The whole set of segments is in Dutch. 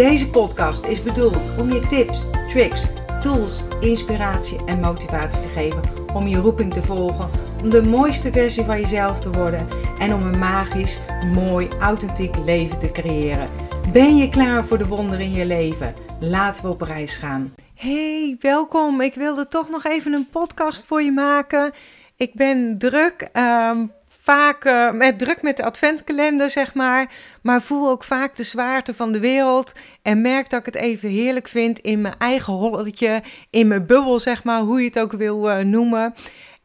Deze podcast is bedoeld om je tips, tricks, tools, inspiratie en motivatie te geven om je roeping te volgen, om de mooiste versie van jezelf te worden en om een magisch, mooi, authentiek leven te creëren. Ben je klaar voor de wonderen in je leven? Laten we op reis gaan. Hey, welkom. Ik wilde toch nog even een podcast voor je maken. Ik ben druk. Ehm, vaak uh, met druk met de adventkalender, zeg maar. Maar voel ook vaak de zwaarte van de wereld. En merk dat ik het even heerlijk vind in mijn eigen holletje, in mijn bubbel, zeg maar, hoe je het ook wil uh, noemen.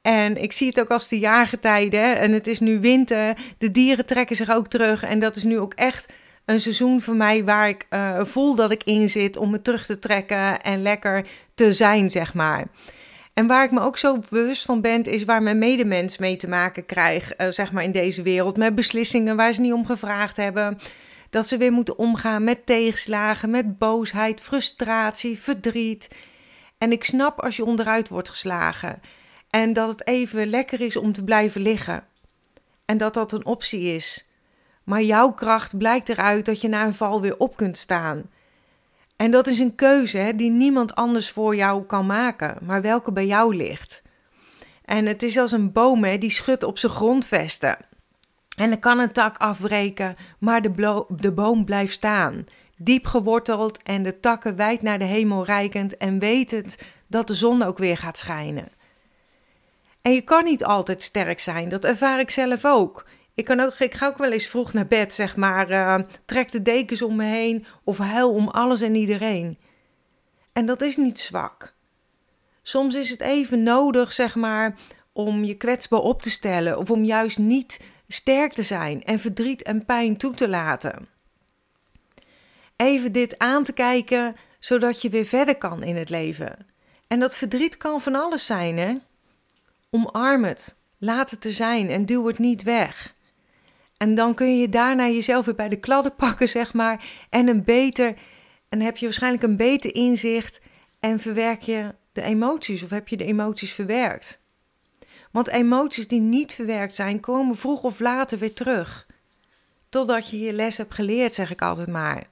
En ik zie het ook als de jaargetijden. En het is nu winter. De dieren trekken zich ook terug. En dat is nu ook echt een seizoen voor mij waar ik uh, voel dat ik in zit om me terug te trekken en lekker te zijn, zeg maar. En waar ik me ook zo bewust van ben, is waar mijn medemens mee te maken krijgt, uh, zeg maar in deze wereld. Met beslissingen waar ze niet om gevraagd hebben. Dat ze weer moeten omgaan met tegenslagen, met boosheid, frustratie, verdriet. En ik snap als je onderuit wordt geslagen. En dat het even lekker is om te blijven liggen. En dat dat een optie is. Maar jouw kracht blijkt eruit dat je na een val weer op kunt staan. En dat is een keuze hè, die niemand anders voor jou kan maken, maar welke bij jou ligt. En het is als een boom hè, die schudt op zijn grondvesten. En dan kan een tak afbreken, maar de, de boom blijft staan. Diep geworteld en de takken wijd naar de hemel reikend en het dat de zon ook weer gaat schijnen. En je kan niet altijd sterk zijn, dat ervaar ik zelf ook. Ik, kan ook, ik ga ook wel eens vroeg naar bed, zeg maar. Uh, trek de dekens om me heen of huil om alles en iedereen. En dat is niet zwak. Soms is het even nodig, zeg maar, om je kwetsbaar op te stellen of om juist niet sterk te zijn en verdriet en pijn toe te laten. Even dit aan te kijken, zodat je weer verder kan in het leven. En dat verdriet kan van alles zijn, hè? Omarm het, laat het er zijn en duw het niet weg. En dan kun je daarna jezelf weer bij de kladden pakken, zeg maar. En een beter, en heb je waarschijnlijk een beter inzicht en verwerk je de emoties of heb je de emoties verwerkt. Want emoties die niet verwerkt zijn, komen vroeg of later weer terug. Totdat je je les hebt geleerd, zeg ik altijd maar.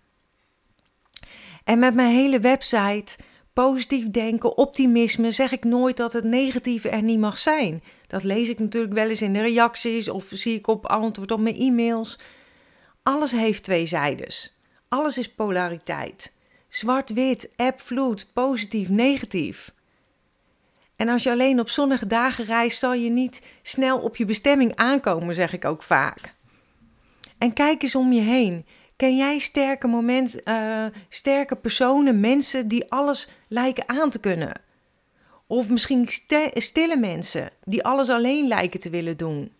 En met mijn hele website, positief denken, optimisme, zeg ik nooit dat het negatieve er niet mag zijn. Dat lees ik natuurlijk wel eens in de reacties of zie ik op antwoord op mijn e-mails. Alles heeft twee zijdes. Alles is polariteit. Zwart-wit, app-vloed, positief, negatief. En als je alleen op zonnige dagen reist, zal je niet snel op je bestemming aankomen, zeg ik ook vaak. En kijk eens om je heen. Ken jij sterke, moment, uh, sterke personen, mensen die alles lijken aan te kunnen? Of misschien stille mensen die alles alleen lijken te willen doen.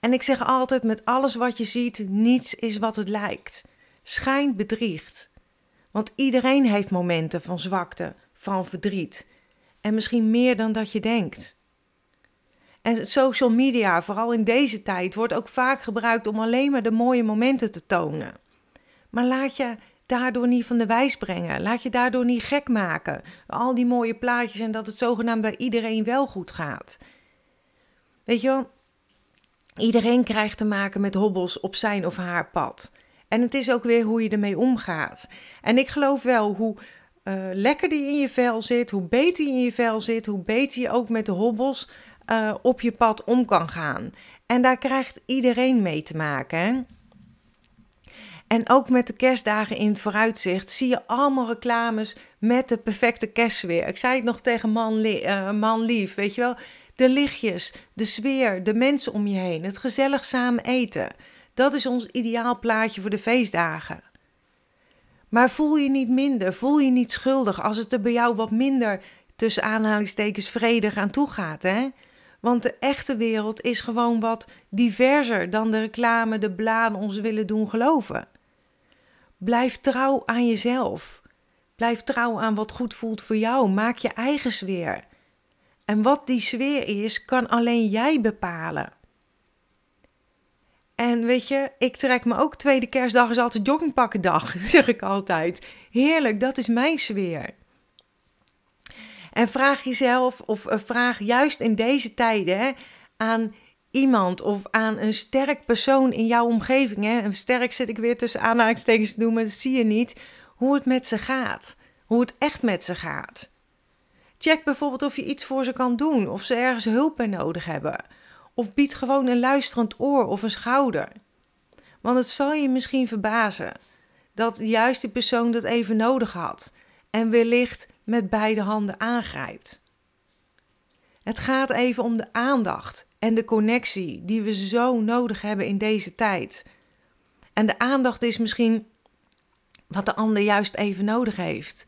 En ik zeg altijd met alles wat je ziet, niets is wat het lijkt. Schijn bedriegt. Want iedereen heeft momenten van zwakte, van verdriet. En misschien meer dan dat je denkt. En social media, vooral in deze tijd, wordt ook vaak gebruikt om alleen maar de mooie momenten te tonen. Maar laat je daardoor niet van de wijs brengen. Laat je daardoor niet gek maken. Al die mooie plaatjes en dat het zogenaamd bij iedereen wel goed gaat. Weet je wel, iedereen krijgt te maken met hobbels op zijn of haar pad. En het is ook weer hoe je ermee omgaat. En ik geloof wel hoe uh, lekkerder je in je vel zit, hoe beter je in je vel zit, hoe beter je ook met de hobbels uh, op je pad om kan gaan. En daar krijgt iedereen mee te maken. En ook met de kerstdagen in het vooruitzicht zie je allemaal reclames met de perfecte kerstsfeer. Ik zei het nog tegen man, uh, man lief, weet je wel. De lichtjes, de sfeer, de mensen om je heen, het gezellig samen eten. Dat is ons ideaal plaatje voor de feestdagen. Maar voel je niet minder, voel je niet schuldig als het er bij jou wat minder tussen aanhalingstekens vredig aan toe gaat, hè? Want de echte wereld is gewoon wat diverser dan de reclame, de bladen ons willen doen geloven. Blijf trouw aan jezelf. Blijf trouw aan wat goed voelt voor jou. Maak je eigen sfeer. En wat die sfeer is, kan alleen jij bepalen. En weet je, ik trek me ook tweede kerstdag is altijd joggingpakkendag, zeg ik altijd. Heerlijk, dat is mijn sfeer. En vraag jezelf, of eh, vraag juist in deze tijden hè, aan iemand of aan een sterk persoon in jouw omgeving. Hè. En sterk zit ik weer tussen aanhalingstekens te doen, maar dat zie je niet. Hoe het met ze gaat. Hoe het echt met ze gaat. Check bijvoorbeeld of je iets voor ze kan doen, of ze ergens hulp bij nodig hebben. Of bied gewoon een luisterend oor of een schouder. Want het zal je misschien verbazen dat juist die persoon dat even nodig had en wellicht met beide handen aangrijpt. Het gaat even om de aandacht en de connectie die we zo nodig hebben in deze tijd. En de aandacht is misschien wat de ander juist even nodig heeft.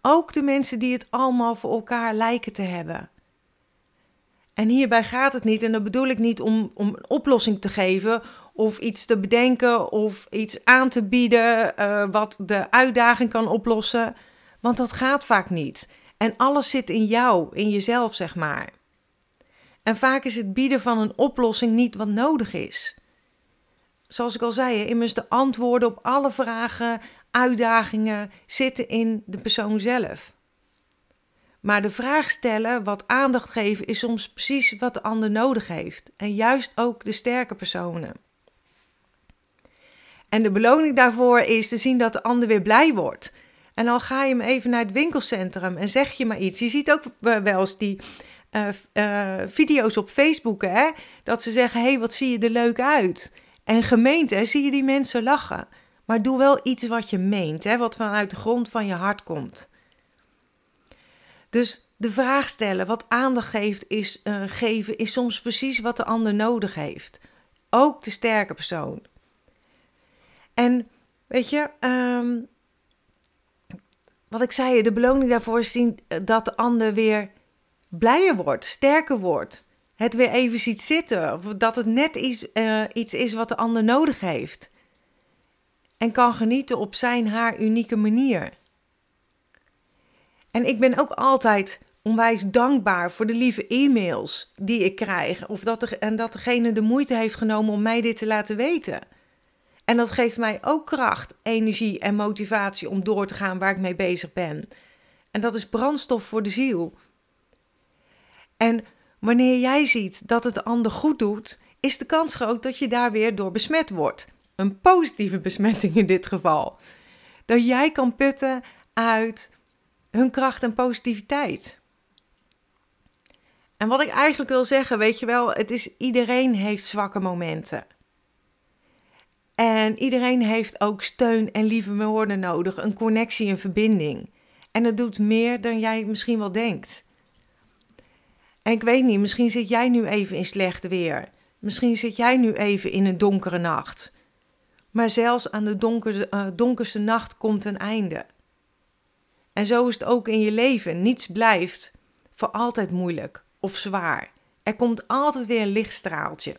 Ook de mensen die het allemaal voor elkaar lijken te hebben. En hierbij gaat het niet, en dat bedoel ik niet om, om een oplossing te geven of iets te bedenken of iets aan te bieden uh, wat de uitdaging kan oplossen, want dat gaat vaak niet. En alles zit in jou, in jezelf, zeg maar. En vaak is het bieden van een oplossing niet wat nodig is. Zoals ik al zei, immers de antwoorden op alle vragen, uitdagingen zitten in de persoon zelf. Maar de vraag stellen, wat aandacht geven, is soms precies wat de ander nodig heeft. En juist ook de sterke personen. En de beloning daarvoor is te zien dat de ander weer blij wordt. En dan ga je hem even naar het winkelcentrum en zeg je maar iets. Je ziet ook wel eens die uh, uh, video's op Facebook, hè? Dat ze zeggen, hey, wat zie je er leuk uit. En gemeente, zie je die mensen lachen. Maar doe wel iets wat je meent, hè? Wat vanuit de grond van je hart komt. Dus de vraag stellen, wat aandacht geeft, is, uh, geven, is soms precies wat de ander nodig heeft. Ook de sterke persoon. En weet je, um, wat ik zei, de beloning daarvoor is zien dat de ander weer blijer wordt, sterker wordt. Het weer even ziet zitten. Of dat het net iets, uh, iets is wat de ander nodig heeft. En kan genieten op zijn, haar unieke manier. En ik ben ook altijd onwijs dankbaar voor de lieve e-mails die ik krijg. Of dat er, en dat degene de moeite heeft genomen om mij dit te laten weten. En dat geeft mij ook kracht, energie en motivatie om door te gaan waar ik mee bezig ben. En dat is brandstof voor de ziel. En wanneer jij ziet dat het de ander goed doet, is de kans groot dat je daar weer door besmet wordt. Een positieve besmetting in dit geval. Dat jij kan putten uit hun kracht en positiviteit. En wat ik eigenlijk wil zeggen, weet je wel, het is iedereen heeft zwakke momenten. En iedereen heeft ook steun en lieve woorden nodig, een connectie, een verbinding. En dat doet meer dan jij misschien wel denkt. En ik weet niet, misschien zit jij nu even in slecht weer. Misschien zit jij nu even in een donkere nacht. Maar zelfs aan de donkerste, uh, donkerste nacht komt een einde. En zo is het ook in je leven. Niets blijft voor altijd moeilijk of zwaar. Er komt altijd weer een lichtstraaltje.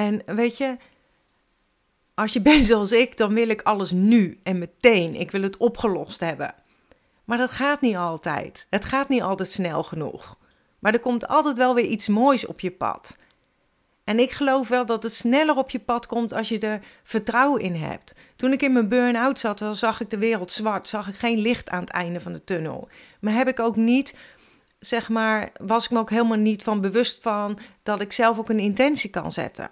En weet je, als je bent zoals ik, dan wil ik alles nu en meteen. Ik wil het opgelost hebben. Maar dat gaat niet altijd. Het gaat niet altijd snel genoeg. Maar er komt altijd wel weer iets moois op je pad. En ik geloof wel dat het sneller op je pad komt als je er vertrouwen in hebt. Toen ik in mijn burn-out zat, dan zag ik de wereld zwart, zag ik geen licht aan het einde van de tunnel. Maar heb ik ook niet, zeg maar, was ik me ook helemaal niet van bewust van dat ik zelf ook een intentie kan zetten.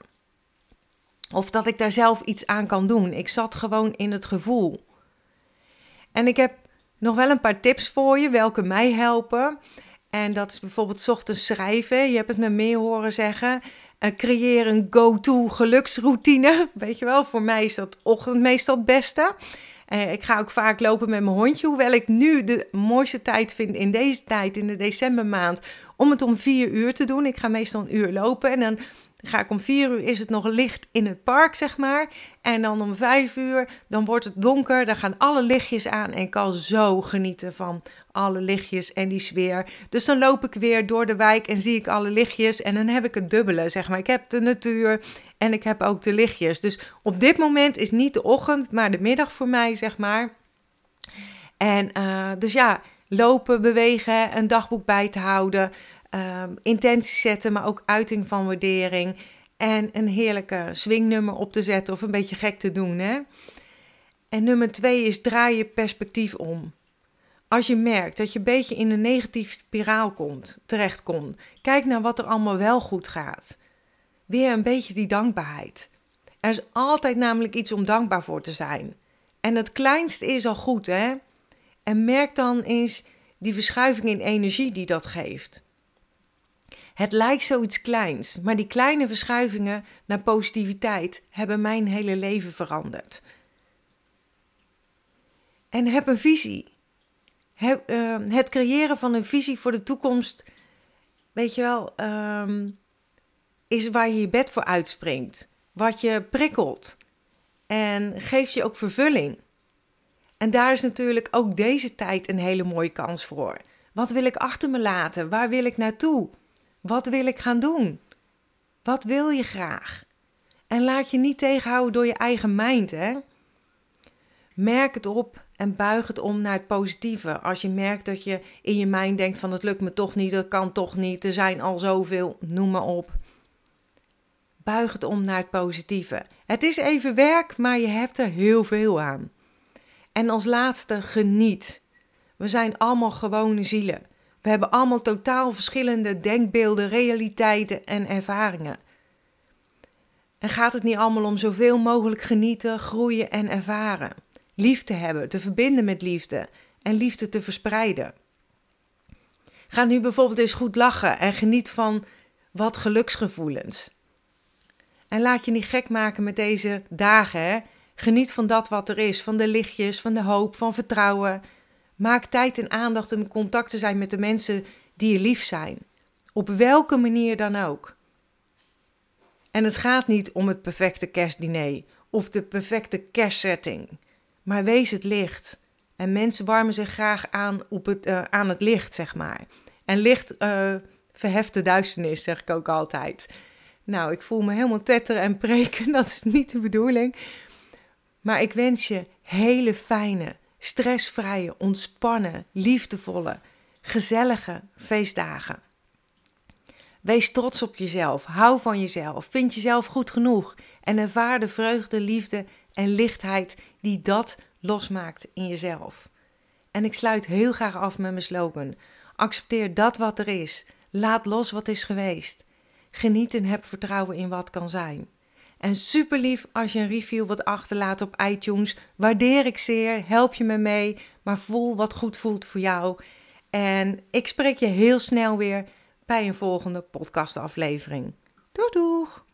Of dat ik daar zelf iets aan kan doen. Ik zat gewoon in het gevoel. En ik heb nog wel een paar tips voor je, welke mij helpen. En dat is bijvoorbeeld ochtends schrijven. Je hebt het me meer horen zeggen. Uh, creëer een go-to geluksroutine. Weet je wel, voor mij is dat ochtend meestal het beste. Uh, ik ga ook vaak lopen met mijn hondje. Hoewel ik nu de mooiste tijd vind in deze tijd, in de decembermaand, om het om vier uur te doen. Ik ga meestal een uur lopen en dan ga ik om vier uur, is het nog licht in het park, zeg maar. En dan om vijf uur, dan wordt het donker, dan gaan alle lichtjes aan. En ik kan zo genieten van alle lichtjes en die sfeer. Dus dan loop ik weer door de wijk en zie ik alle lichtjes. En dan heb ik het dubbele, zeg maar. Ik heb de natuur En ik heb ook de lichtjes. Dus op dit moment is niet de ochtend, maar de middag voor mij, zeg maar. En uh, dus ja, lopen, bewegen, een dagboek bij te houden, um, intenties zetten, maar ook uiting van waardering. En een heerlijke swingnummer op te zetten of een beetje gek te doen. Hè? En nummer twee is draai je perspectief om. Als je merkt dat je een beetje in een negatieve spiraal komt, terechtkomt, kijk naar wat er allemaal wel goed gaat. Weer een beetje die dankbaarheid. Er is altijd namelijk iets om dankbaar voor te zijn. En het kleinste is al goed, hè? En merk dan eens die verschuiving in energie die dat geeft. Het lijkt zoiets kleins, maar die kleine verschuivingen naar positiviteit hebben mijn hele leven veranderd. En heb een visie. Heb, uh, het creëren van een visie voor de toekomst, weet je wel, um, is waar je je bed voor uitspringt. Wat je prikkelt. En geeft je ook vervulling. En daar is natuurlijk ook deze tijd een hele mooie kans voor. Wat wil ik achter me laten? Waar wil ik naartoe? Wat wil ik gaan doen? Wat wil je graag? En laat je niet tegenhouden door je eigen mind, hè? Merk het op en buig het om naar het positieve. Als je merkt dat je in je mind denkt van het lukt me toch niet, dat kan toch niet, er zijn al zoveel, noem maar op. Buig het om naar het positieve. Het is even werk, maar je hebt er heel veel aan. En als laatste, geniet. We zijn allemaal gewone zielen. We hebben allemaal totaal verschillende denkbeelden, realiteiten en ervaringen. En gaat het niet allemaal om zoveel mogelijk genieten, groeien en ervaren? Liefde hebben, te verbinden met liefde en liefde te verspreiden. Ga nu bijvoorbeeld eens goed lachen en geniet van wat geluksgevoelens. En laat je niet gek maken met deze dagen. Hè? Geniet van dat wat er is, van de lichtjes, van de hoop, van vertrouwen. Maak tijd en aandacht om contact te zijn met de mensen die je lief zijn. Op welke manier dan ook. En het gaat niet om het perfecte kerstdiner of de perfecte kerstsetting, maar wees het licht. En mensen warmen zich graag aan, op het, uh, aan het licht, zeg maar. En licht uh, verheft de duisternis, zeg ik ook altijd. Nou, ik voel me helemaal tetteren en preken, dat is niet de bedoeling. Maar ik wens je hele fijne, stressvrije, ontspannen, liefdevolle, gezellige feestdagen. Wees trots op jezelf, hou van jezelf, vind jezelf goed genoeg en ervaar de vreugde, liefde en lichtheid die dat losmaakt in jezelf. En ik sluit heel graag af met mijn slogan: accepteer dat wat er is, laat los wat is geweest. Geniet en heb vertrouwen in wat kan zijn. En super lief als je een review wat achterlaat op iTunes. Waardeer ik zeer, help je me mee, maar voel wat goed voelt voor jou. En ik spreek je heel snel weer bij een volgende podcastaflevering. Doei doeg!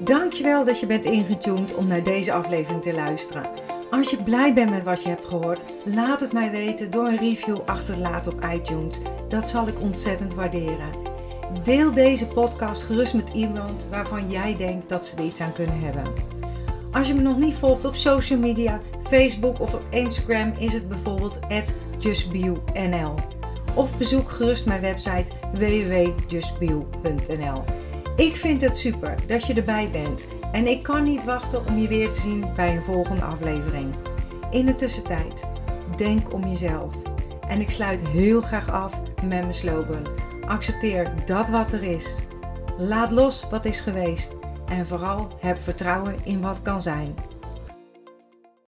Dankjewel dat je bent ingetuned om naar deze aflevering te luisteren. Als je blij bent met wat je hebt gehoord, laat het mij weten door een review achter te laten op iTunes. Dat zal ik ontzettend waarderen. Deel deze podcast gerust met iemand waarvan jij denkt dat ze er iets aan kunnen hebben. Als je me nog niet volgt op social media, Facebook of op Instagram is het bijvoorbeeld justbio.nl. Of bezoek gerust mijn website www.justbio.nl. Ik vind het super dat je erbij bent en ik kan niet wachten om je weer te zien bij een volgende aflevering. In de tussentijd, denk om jezelf. En ik sluit heel graag af met mijn slogan Accepteer dat wat er is. Laat los wat is geweest. En vooral heb vertrouwen in wat kan zijn.